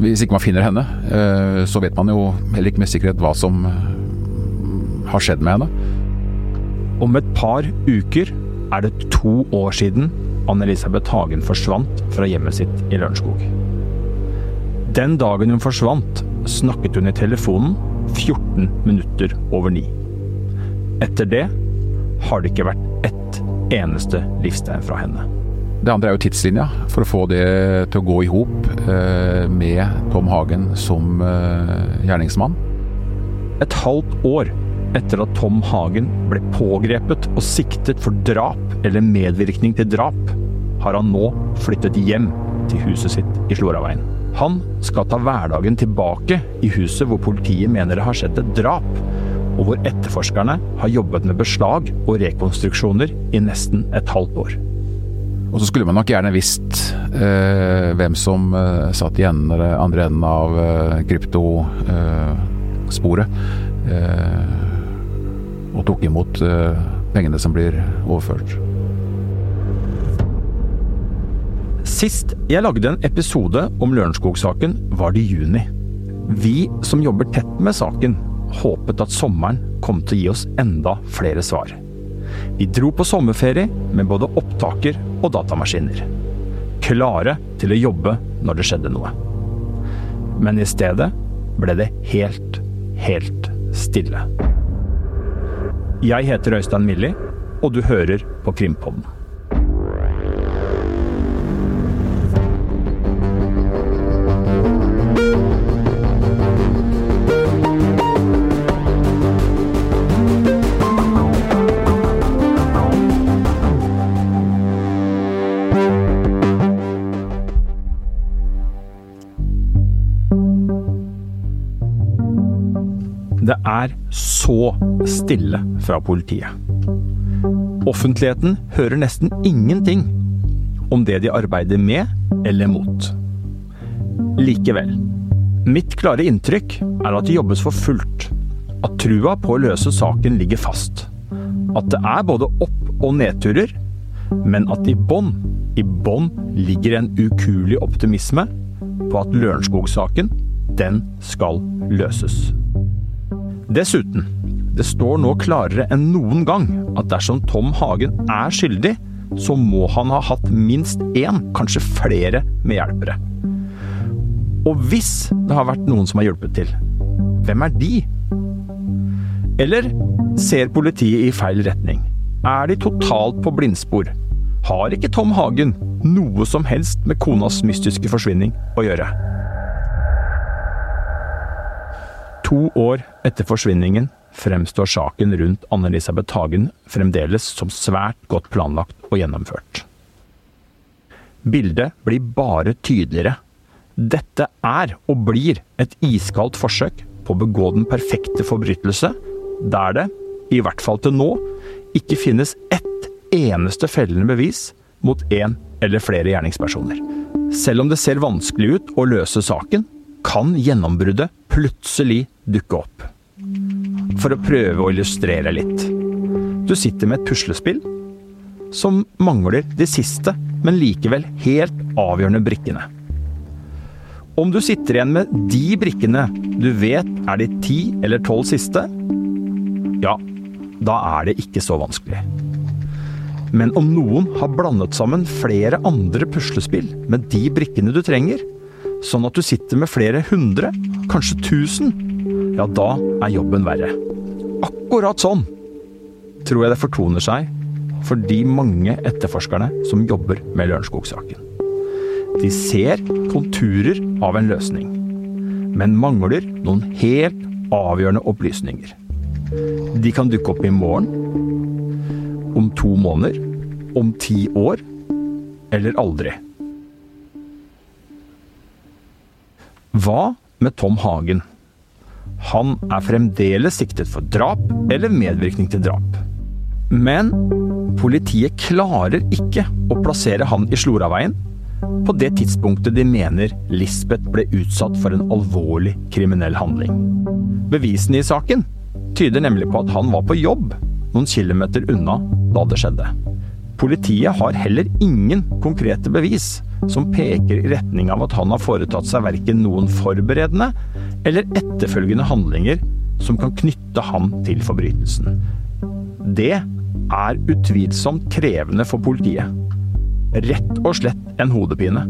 Hvis ikke man finner henne, eh, så vet man jo heller ikke med sikkerhet hva som har skjedd med henne. Om et par uker er det to år siden Anne-Elisabeth Hagen forsvant fra hjemmet sitt i Lørenskog. Den dagen hun forsvant, snakket hun i telefonen 14 minutter over ni. Etter det har det ikke vært ett eneste livstegn fra henne. Det andre er jo tidslinja, for å få det til å gå i hop eh, med Tom Hagen som eh, gjerningsmann. Et halvt år etter at Tom Hagen ble pågrepet og siktet for drap eller medvirkning til drap, har han nå flyttet hjem til huset sitt i Sloraveien. Han skal ta hverdagen tilbake i huset hvor politiet mener det har skjedd et drap, og hvor etterforskerne har jobbet med beslag og rekonstruksjoner i nesten et halvt år. Og så skulle man nok gjerne visst eh, hvem som eh, satt i enden, andre enden av eh, kryptosporet. Eh, og tok imot eh, pengene som blir overført. Sist jeg lagde en episode om Lørenskog-saken, var det juni. Vi som jobber tett med saken, håpet at sommeren kom til å gi oss enda flere svar. Vi dro på sommerferie med både opptaker og datamaskiner. Klare til å jobbe når det skjedde noe. Men i stedet ble det helt, helt stille. Jeg heter Øystein Millie, og du hører på Krimpodden. Stille fra politiet. Offentligheten hører nesten ingenting om det de arbeider med eller mot. Likevel. Mitt klare inntrykk er at det jobbes for fullt. At trua på å løse saken ligger fast. At det er både opp- og nedturer, men at i bånn, i bånn ligger en ukuelig optimisme på at Lørenskog-saken, den skal løses. Dessuten, det står nå klarere enn noen gang at dersom Tom Hagen er skyldig, så må han ha hatt minst én, kanskje flere, medhjelpere. Og hvis det har vært noen som har hjulpet til, hvem er de? Eller ser politiet i feil retning? Er de totalt på blindspor? Har ikke Tom Hagen noe som helst med konas mystiske forsvinning å gjøre? To år etter forsvinningen fremstår saken rundt Anne-Elisabeth Hagen fremdeles som svært godt planlagt og gjennomført. Bildet blir bare tydeligere. Dette er og blir et iskaldt forsøk på å begå den perfekte forbrytelse, der det, i hvert fall til nå, ikke finnes ett eneste fellende bevis mot én eller flere gjerningspersoner. Selv om det ser vanskelig ut å løse saken, kan gjennombruddet plutselig dukke opp. For å prøve å illustrere litt. Du sitter med et puslespill som mangler de siste, men likevel helt avgjørende brikkene. Om du sitter igjen med de brikkene du vet er de ti eller tolv siste, ja, da er det ikke så vanskelig. Men om noen har blandet sammen flere andre puslespill med de brikkene du trenger, sånn at du sitter med flere hundre, kanskje tusen, ja, da er jobben verre. Akkurat sånn tror jeg det fortoner seg for de mange etterforskerne som jobber med Lørenskog-saken. De ser konturer av en løsning, men mangler noen helt avgjørende opplysninger. De kan dukke opp i morgen, om to måneder, om ti år eller aldri. Hva med Tom Hagen? Han er fremdeles siktet for drap eller medvirkning til drap. Men politiet klarer ikke å plassere han i Sloraveien på det tidspunktet de mener Lisbeth ble utsatt for en alvorlig kriminell handling. Bevisene i saken tyder nemlig på at han var på jobb noen kilometer unna da det skjedde. Politiet har heller ingen konkrete bevis som peker i retning av at han har foretatt seg verken noen forberedende eller etterfølgende handlinger som kan knytte ham til forbrytelsen. Det er utvilsomt krevende for politiet. Rett og slett en hodepine.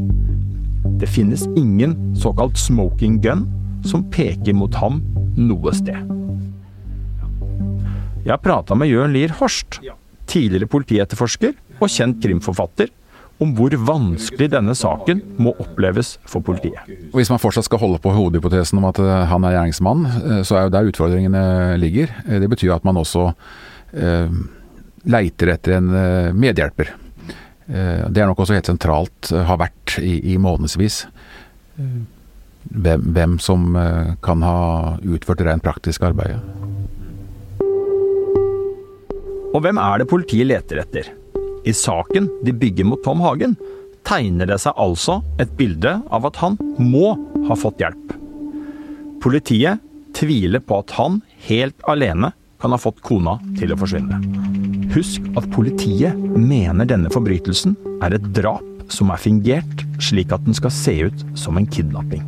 Det finnes ingen såkalt smoking gun som peker mot ham noe sted. Jeg har prata med Jørn Lier Horst, tidligere politietterforsker og kjent krimforfatter, om hvor vanskelig denne saken må oppleves for politiet. Hvis man fortsatt skal holde på hovedhypotesen om at eh, han er gjerningsmann, eh, så er jo der utfordringene ligger. Eh, det betyr at man også eh, leiter etter en medhjelper. Eh, det er nok også helt sentralt, har vært i, i månedsvis. Hvem, hvem, som kan ha utført det rent praktiske arbeidet. Og hvem er det politiet leter etter? I saken de bygger mot Tom Hagen, tegner det seg altså et bilde av at han må ha fått hjelp. Politiet tviler på at han helt alene kan ha fått kona til å forsvinne. Husk at politiet mener denne forbrytelsen er et drap som er fingert, slik at den skal se ut som en kidnapping.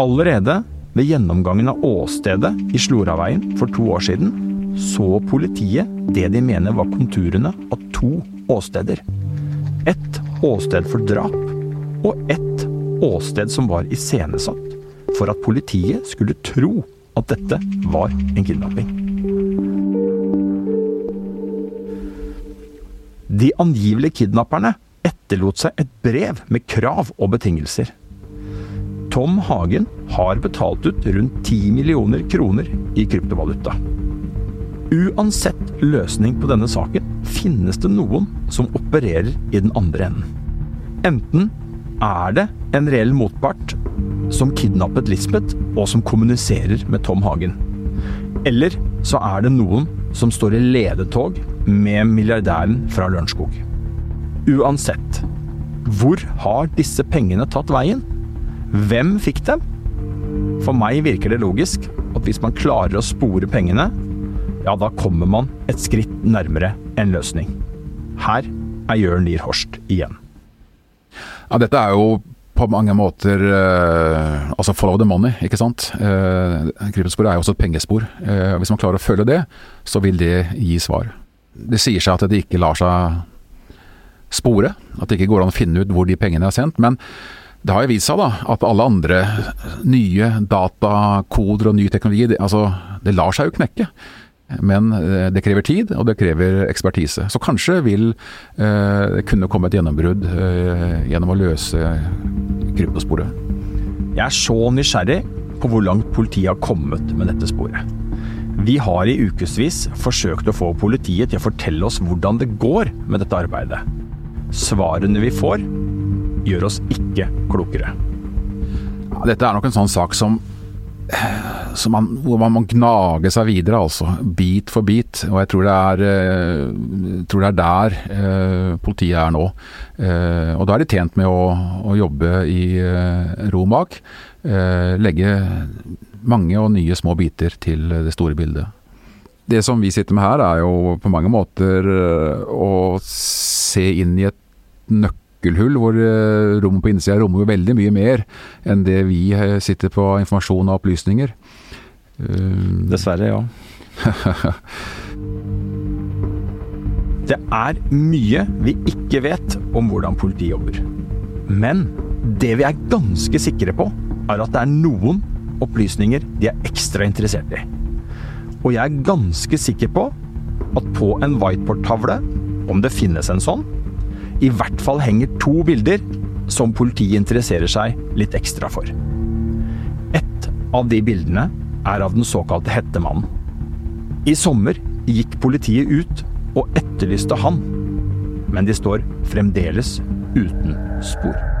Allerede ved gjennomgangen av åstedet i Sloraveien for to år siden så politiet det de mener var konturene av to åsteder. Ett åsted for drap, og ett åsted som var iscenesatt for at politiet skulle tro at dette var en kidnapping. De angivelige kidnapperne etterlot seg et brev med krav og betingelser. Tom Hagen har betalt ut rundt 10 millioner kroner i kryptovaluta. Uansett løsning på denne saken finnes det noen som opererer i den andre enden. Enten er det en reell motpart som kidnappet Lisbeth, og som kommuniserer med Tom Hagen. Eller så er det noen som står i ledetog med milliardæren fra Lørenskog. Uansett, hvor har disse pengene tatt veien? Hvem fikk dem? For meg virker det logisk at hvis man klarer å spore pengene, ja, da kommer man et skritt nærmere en løsning. Her er Jørn Lier Horst igjen. Ja, dette er jo på mange måter uh, altså follow the money, ikke sant. Uh, Kryptosporet er jo også et pengespor. Uh, hvis man klarer å følge det, så vil det gi svar. Det sier seg at det ikke lar seg spore, at det ikke går an å finne ut hvor de pengene er sendt. Men det har jo vist seg da, at alle andre nye datakoder og ny teknologi, det, altså, det lar seg jo knekke. Men eh, det krever tid, og det krever ekspertise. Så kanskje vil eh, det kunne komme et gjennombrudd eh, gjennom å løse kryptosporet. Jeg er så nysgjerrig på hvor langt politiet har kommet med dette sporet. Vi har i ukevis forsøkt å få politiet til å fortelle oss hvordan det går med dette arbeidet. Svarene vi får, gjør oss ikke klokere. Dette er nok en sånn sak som man, hvor man må gnage seg videre, altså. Bit for bit. Og jeg tror det er, eh, tror det er der eh, politiet er nå. Eh, og da er de tjent med å, å jobbe i eh, ro bak. Eh, legge mange og nye små biter til det store bildet. Det som vi sitter med her, er jo på mange måter eh, å se inn i et nøkkel nøkkelhull, hvor eh, rommet på innsida rommer jo veldig mye mer enn det vi eh, sitter på informasjon og opplysninger. Eh, Dessverre, ja. det er mye vi ikke vet om hvordan politiet jobber. Men det vi er ganske sikre på, er at det er noen opplysninger de er ekstra interessert i. Og jeg er ganske sikker på at på en whiteboard-tavle, om det finnes en sånn, i hvert fall henger to bilder som politiet interesserer seg litt ekstra for. Ett av de bildene er av den såkalte Hettemannen. I sommer gikk politiet ut og etterlyste han, men de står fremdeles uten spor.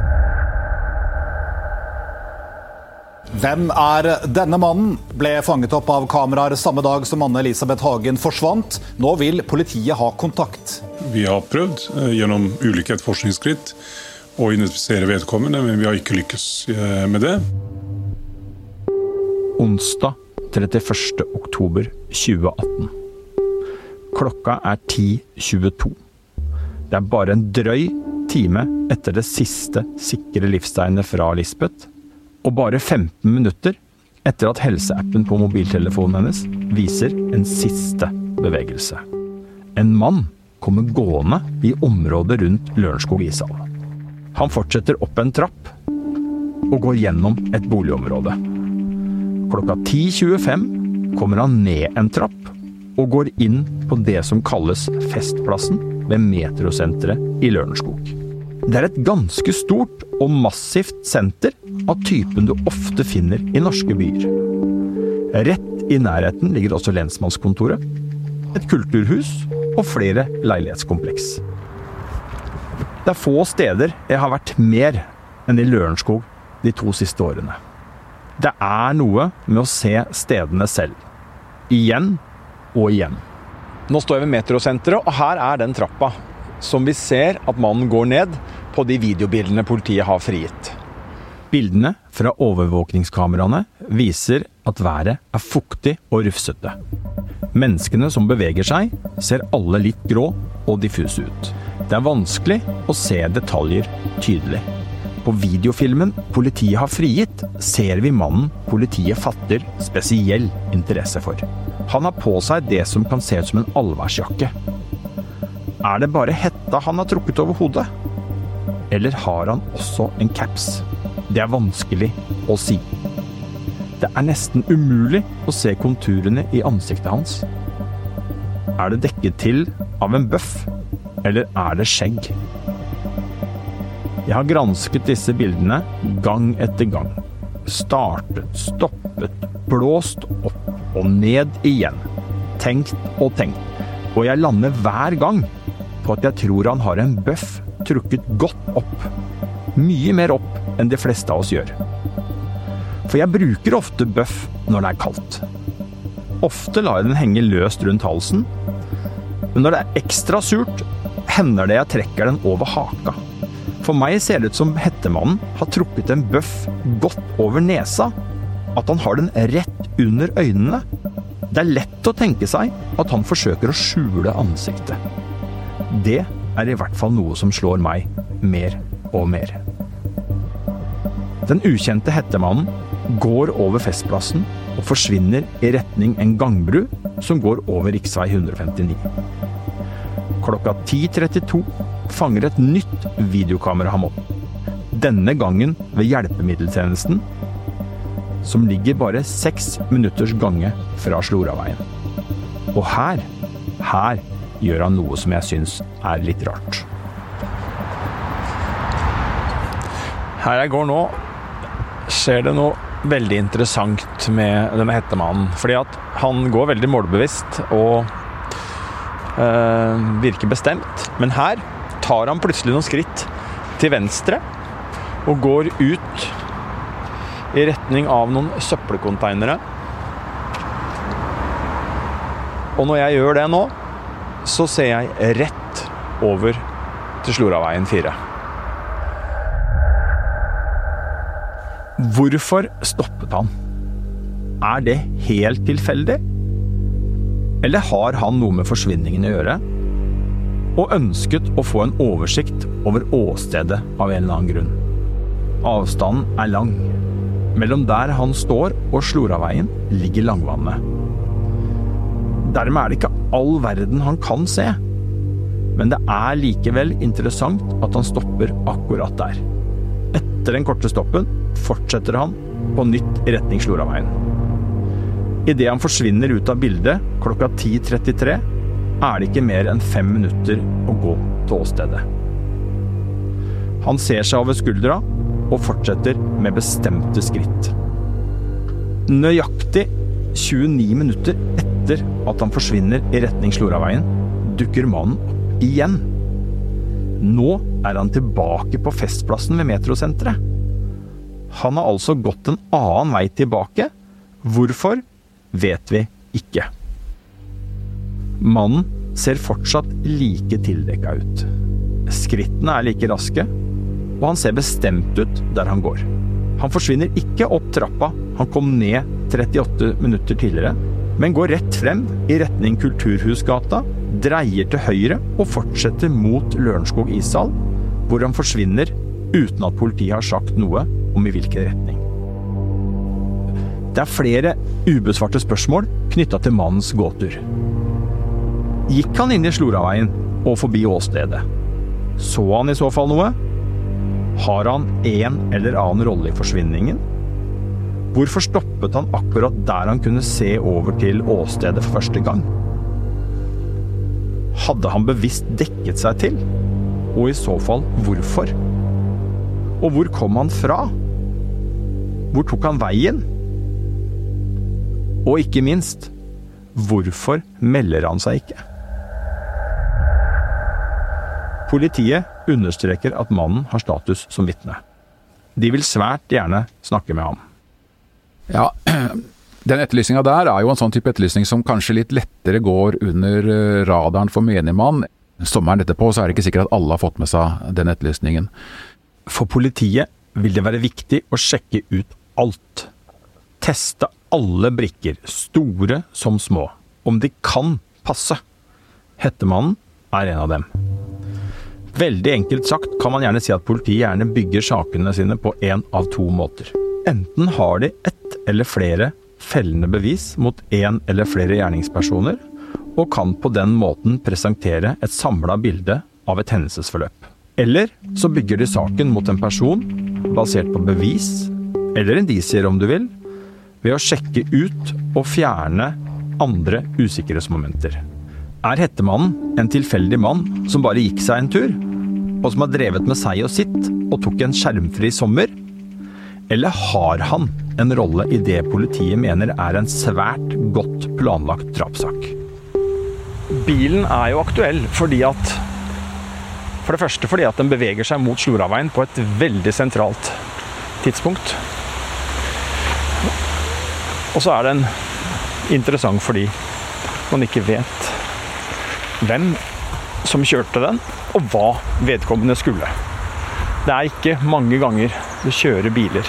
Hvem er denne mannen? Ble fanget opp av kameraer samme dag som Anne Elisabeth Hagen forsvant. Nå vil politiet ha kontakt. Vi har prøvd eh, gjennom ulike etterforskningsskritt å identifisere vedkommende, men vi har ikke lykkes eh, med det. Onsdag 31. oktober 2018. Klokka er 10.22. Det er bare en drøy time etter det siste sikre livstegnet fra Lisbeth, og bare 15 minutter etter at helseappen på mobiltelefonen hennes viser en siste bevegelse. En mann kommer gående i området rundt Lørenskog ishall. Han fortsetter opp en trapp og går gjennom et boligområde. Klokka 10.25 kommer han ned en trapp og går inn på det som kalles Festplassen ved Metrosenteret i Lørenskog. Det er et ganske stort og massivt senter av typen du ofte finner i norske byer. Rett i nærheten ligger også lensmannskontoret, et kulturhus og flere leilighetskompleks. Det er få steder jeg har vært mer enn i Lørenskog de to siste årene. Det er noe med å se stedene selv. Igjen og igjen. Nå står jeg ved Metrosenteret, og her er den trappa som vi ser at mannen går ned på de videobildene politiet har frigitt. Bildene fra overvåkningskameraene viser at været er fuktig og rufsete. Menneskene som beveger seg, ser alle litt grå og diffuse ut. Det er vanskelig å se detaljer tydelig. På videofilmen politiet har frigitt, ser vi mannen politiet fatter spesiell interesse for. Han har på seg det som kan se ut som en allværsjakke. Er det bare hetta han har trukket over hodet? Eller har han også en caps? Det er vanskelig å si. Det er nesten umulig å se konturene i ansiktet hans. Er det dekket til av en bøff, eller er det skjegg? Jeg har gransket disse bildene gang etter gang. Startet, stoppet, blåst opp og ned igjen. Tenkt og tenkt. Og jeg lander hver gang på at jeg tror han har en bøff trukket godt opp. Mye mer opp enn de fleste av oss gjør. For jeg bruker ofte bøff når det er kaldt. Ofte lar jeg den henge løst rundt halsen, men når det er ekstra surt, hender det jeg trekker den over haka. For meg ser det ut som hettemannen har trukket en bøff godt over nesa. At han har den rett under øynene. Det er lett å tenke seg at han forsøker å skjule ansiktet. Det er i hvert fall noe som slår meg mer og mer. Den ukjente hettemannen går over Festplassen og forsvinner i retning en gangbru som går over rv. 159. Klokka 10.32 fanger et nytt videokamera ham opp. Denne gangen ved hjelpemiddeltjenesten, som ligger bare seks minutters gange fra Sloraveien. Og her, her gjør han noe som jeg syns er litt rart. Her jeg går nå, skjer det noe veldig interessant med denne hettemannen. Fordi at han går veldig målbevisst og øh, virker bestemt. Men her tar han plutselig noen skritt til venstre og går ut i retning av noen søppelkonteinere. Og når jeg gjør det nå, så ser jeg rett over til Sloraveien 4. Hvorfor stoppet han? Er det helt tilfeldig? Eller har han noe med forsvinningen å gjøre? Og ønsket å få en oversikt over åstedet av en eller annen grunn. Avstanden er lang. Mellom der han står og Sloraveien ligger Langvannet. Dermed er det ikke all verden han kan se. Men det er likevel interessant at han stopper akkurat der. Etter den korte stoppen fortsetter han på nytt i retning Sloraveien. Idet han forsvinner ut av bildet klokka 10.33, er det ikke mer enn fem minutter å gå til åstedet. Han ser seg over skuldra og fortsetter med bestemte skritt. Nøyaktig 29 minutter etter at han forsvinner i retning Sloraveien, dukker mannen opp igjen. Nå er han tilbake på Festplassen ved Metrosenteret. Han har altså gått en annen vei tilbake. Hvorfor, vet vi ikke. Mannen ser fortsatt like tildekka ut. Skrittene er like raske, og han ser bestemt ut der han går. Han forsvinner ikke opp trappa han kom ned 38 minutter tidligere, men går rett frem i retning Kulturhusgata, dreier til høyre og fortsetter mot Lørenskog ishall, hvor han forsvinner uten at politiet har sagt noe om i hvilken retning. Det er flere ubesvarte spørsmål knytta til mannens gåtur. Gikk han inn i Sloraveien og forbi åstedet? Så han i så fall noe? Har han en eller annen rolle i forsvinningen? Hvorfor stoppet han akkurat der han kunne se over til åstedet for første gang? Hadde han bevisst dekket seg til? Og i så fall hvorfor? Og hvor kom han fra? Hvor tok han veien? Og ikke minst, hvorfor melder han seg ikke? Politiet understreker at mannen har status som vitne. De vil svært gjerne snakke med ham. Ja, den etterlysninga der er jo en sånn type etterlysning som kanskje litt lettere går under eh, radaren for menigmann. Sommeren etterpå så er det ikke sikkert at alle har fått med seg den etterlysningen. For politiet vil det være viktig å sjekke ut alt. Teste alle brikker, store som små, om de kan passe. Hettemannen er en av dem. Veldig enkelt sagt kan man gjerne si at politiet gjerne bygger sakene sine på én av to måter. Enten har de ett eller flere fellende bevis mot én eller flere gjerningspersoner, og kan på den måten presentere et samla bilde av et hendelsesforløp. Eller så bygger de saken mot en person basert på bevis, eller indisier om du vil, ved å sjekke ut og fjerne andre usikkerhetsmomenter. Er hettemannen en tilfeldig mann som bare gikk seg en tur, og som har drevet med seg og sitt og tok en skjermfri sommer? Eller har han en rolle i det politiet mener er en svært godt planlagt drapssak? Bilen er jo aktuell fordi at For det første fordi at den beveger seg mot Sloraveien på et veldig sentralt tidspunkt. Og så er den interessant fordi man ikke vet hvem som kjørte den, og hva vedkommende skulle. Det er ikke mange ganger du kjører biler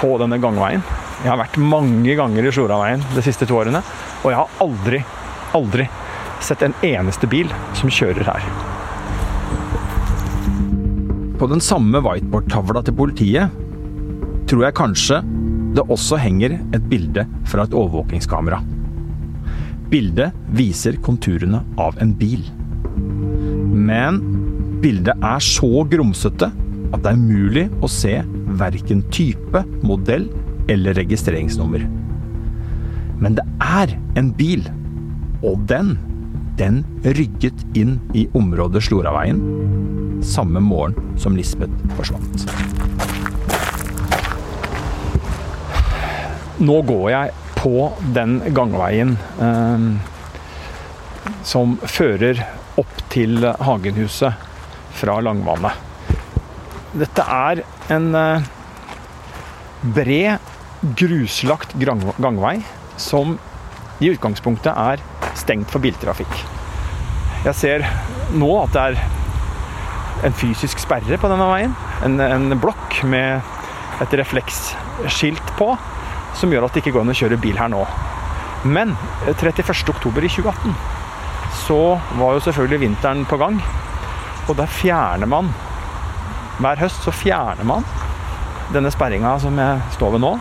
på denne gangveien. Jeg har vært mange ganger i Sloraveien de siste to årene, og jeg har aldri, aldri sett en eneste bil som kjører her. På den samme whiteboard-tavla til politiet tror jeg kanskje det også henger et bilde fra et overvåkingskamera. Bildet viser konturene av en bil. Men bildet er så grumsete at det er umulig å se verken type, modell eller registreringsnummer. Men det er en bil, og den, den rygget inn i området Sloraveien samme morgen som Lisbeth forsvant. Nå går jeg på den gangveien eh, som fører opp til Hagenhuset fra Langvannet. Dette er en eh, bred, gruslagt gangvei som i utgangspunktet er stengt for biltrafikk. Jeg ser nå at det er en fysisk sperre på denne veien. En, en blokk med et refleksskilt på som gjør at det ikke går an å kjøre bil her nå. Men 31.10 i 2018 så var jo selvfølgelig vinteren på gang. Og der fjerner man Hver høst så fjerner man denne sperringa som jeg står ved nå.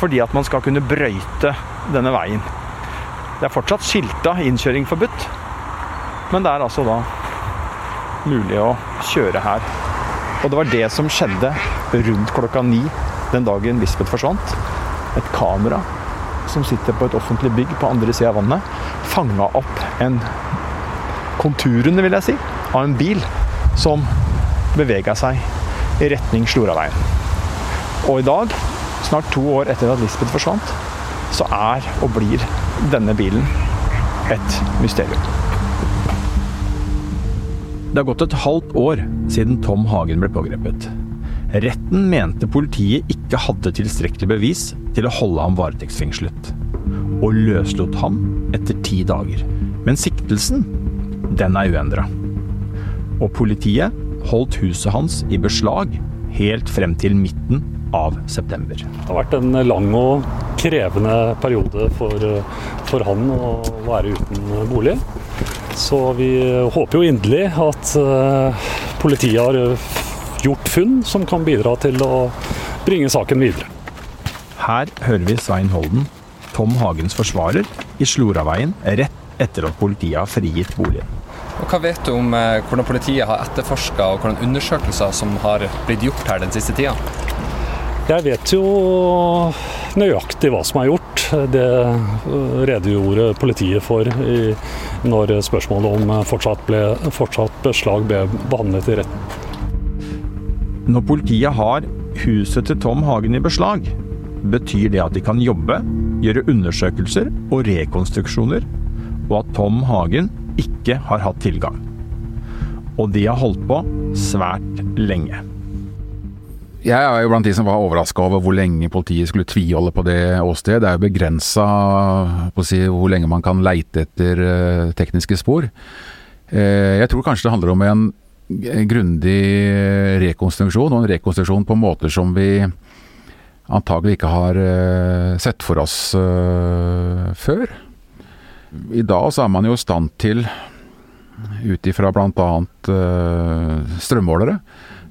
Fordi at man skal kunne brøyte denne veien. Det er fortsatt skilta 'innkjøring forbudt', men det er altså da mulig å kjøre her. Og det var det som skjedde rundt klokka ni den dagen Lisbeth forsvant. Et kamera som sitter på et offentlig bygg på andre sida av vannet, fanga opp en konturene, vil jeg si, av en bil som bevega seg i retning Sloraveien. Og i dag, snart to år etter at Lisbeth forsvant, så er og blir denne bilen et mysterium. Det har gått et halvt år siden Tom Hagen ble pågrepet. Retten mente politiet ikke hadde tilstrekkelig bevis til å holde ham varetektsfengslet, og løslot ham etter ti dager. Men siktelsen, den er uendra. Og politiet holdt huset hans i beslag helt frem til midten av september. Det har vært en lang og krevende periode for, for han å være uten bolig. Så vi håper jo inderlig at politiet har gjort funn som kan bidra til å bringe saken videre. Her hører vi Svein Holden, Tom Hagens forsvarer, i Sloraveien rett etter at politiet har frigitt boligen. Og hva vet du om eh, hvordan politiet har etterforska og hvordan undersøkelser som har blitt gjort her den siste tida? Jeg vet jo nøyaktig hva som er gjort. Det eh, redegjorde politiet for i, når spørsmålet om fortsatt, ble, fortsatt beslag ble behandlet i retten. Når politiet har huset til Tom Hagen i beslag, betyr det at de kan jobbe, gjøre undersøkelser og rekonstruksjoner, og at Tom Hagen ikke har hatt tilgang. Og de har holdt på svært lenge. Jeg er jo blant de som var overraska over hvor lenge politiet skulle tviholde på det åstedet. Det er jo begrensa si, hvor lenge man kan leite etter uh, tekniske spor. Uh, jeg tror kanskje det handler om en grundig rekonstruksjon, og en rekonstruksjon på måter som vi antagelig ikke har uh, sett for oss før. I dag så er man jo i stand til, ut ifra bl.a. Uh, strømmålere,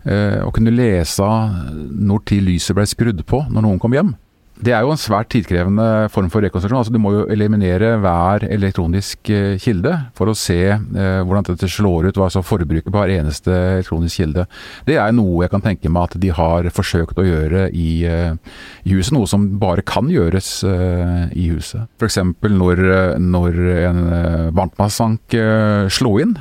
uh, å kunne lese når tid lyset ble skrudd på når noen kom hjem. Det er jo en svært tidkrevende form for rekonstruksjon. altså Du må jo eliminere hver elektronisk eh, kilde for å se eh, hvordan dette slår ut, hva altså forbruket på hver eneste elektronisk kilde. Det er noe jeg kan tenke meg at de har forsøkt å gjøre i, eh, i huset. Noe som bare kan gjøres eh, i huset. F.eks. Når, når en eh, varmtvannssank eh, slo inn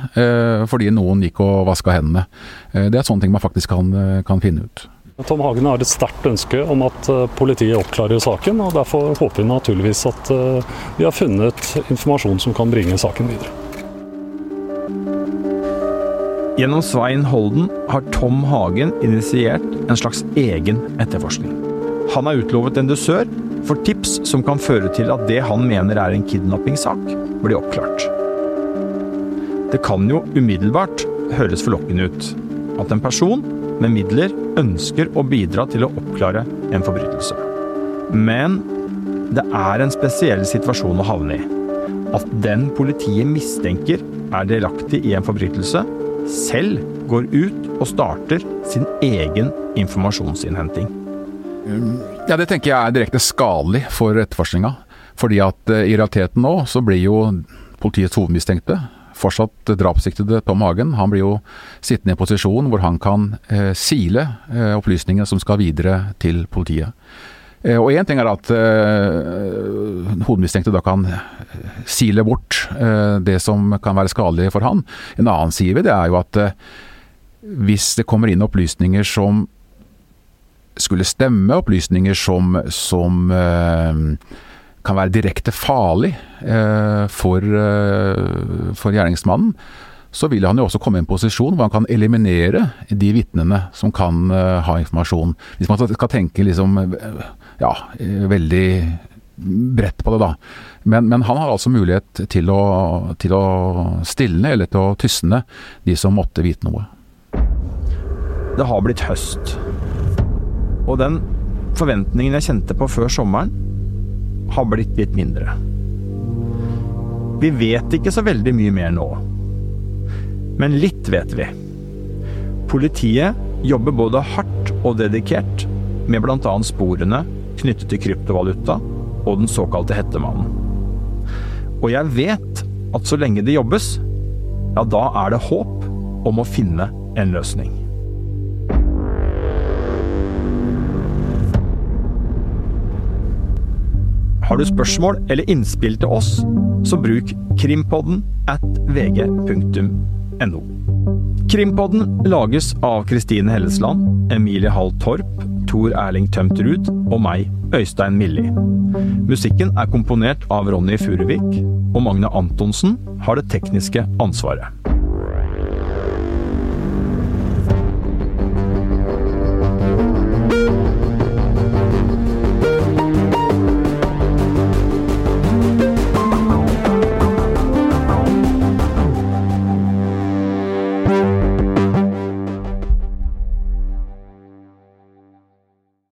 fordi noen gikk og vaska hendene. det er sånne ting man faktisk kan, kan finne ut. Tom Hagen har et sterkt ønske om at eh, politiet oppklarer saken, og derfor håper vi naturligvis at eh, vi har funnet informasjon som kan bringe saken videre. Gjennom Svein Holden har Tom Hagen initiert en slags egen etterforskning. Han har utlovet en dusør for tips som kan føre til at det han mener er en kidnappingssak, blir oppklart. Det kan jo umiddelbart høres forlokkende ut at en person med midler ønsker å bidra til å oppklare en forbrytelse. Men det er en spesiell situasjon å havne i. At den politiet mistenker er delaktig i en forbrytelse, selv går ut og starter sin egen informasjonsinnhenting. Ja, Det tenker jeg er direkte skadelig for etterforskninga. Fordi at eh, i realiteten nå så blir jo politiets hovedmistenkte fortsatt drapssiktede Tom Hagen han blir jo sittende i en posisjon hvor han kan eh, sile eh, opplysningene som skal videre til politiet. Eh, og Én ting er at eh, hovedmistenkte da kan eh, sile bort eh, det som kan være skadelig for han. En annen side det er jo at hvis det kommer inn opplysninger som skulle stemme, opplysninger som, som kan være direkte farlig eh, for, eh, for, gjerningsmannen, så vil han jo også komme i en posisjon hvor han kan eliminere de vitnene som kan eh, ha informasjon. Hvis man skal tenke liksom ja, veldig bredt på det, da. Men, men, han har altså mulighet til å, til å stilne eller til å tysne de som måtte vite noe. Det har blitt høst. Og den forventningen jeg kjente på før sommeren, har blitt litt mindre. Vi vet ikke så veldig mye mer nå. Men litt vet vi. Politiet jobber både hardt og dedikert med bl.a. sporene knyttet til kryptovaluta og den såkalte Hettemannen. Og jeg vet at så lenge det jobbes, ja, da er det håp om å finne en løsning. Har du spørsmål eller innspill til oss, så bruk krimpodden at vg.no. Krimpodden lages av Kristine Hellesland, Emilie Hall Torp, Tor Erling Tømtrud og meg, Øystein Milli. Musikken er komponert av Ronny Furuvik, og Magne Antonsen har det tekniske ansvaret.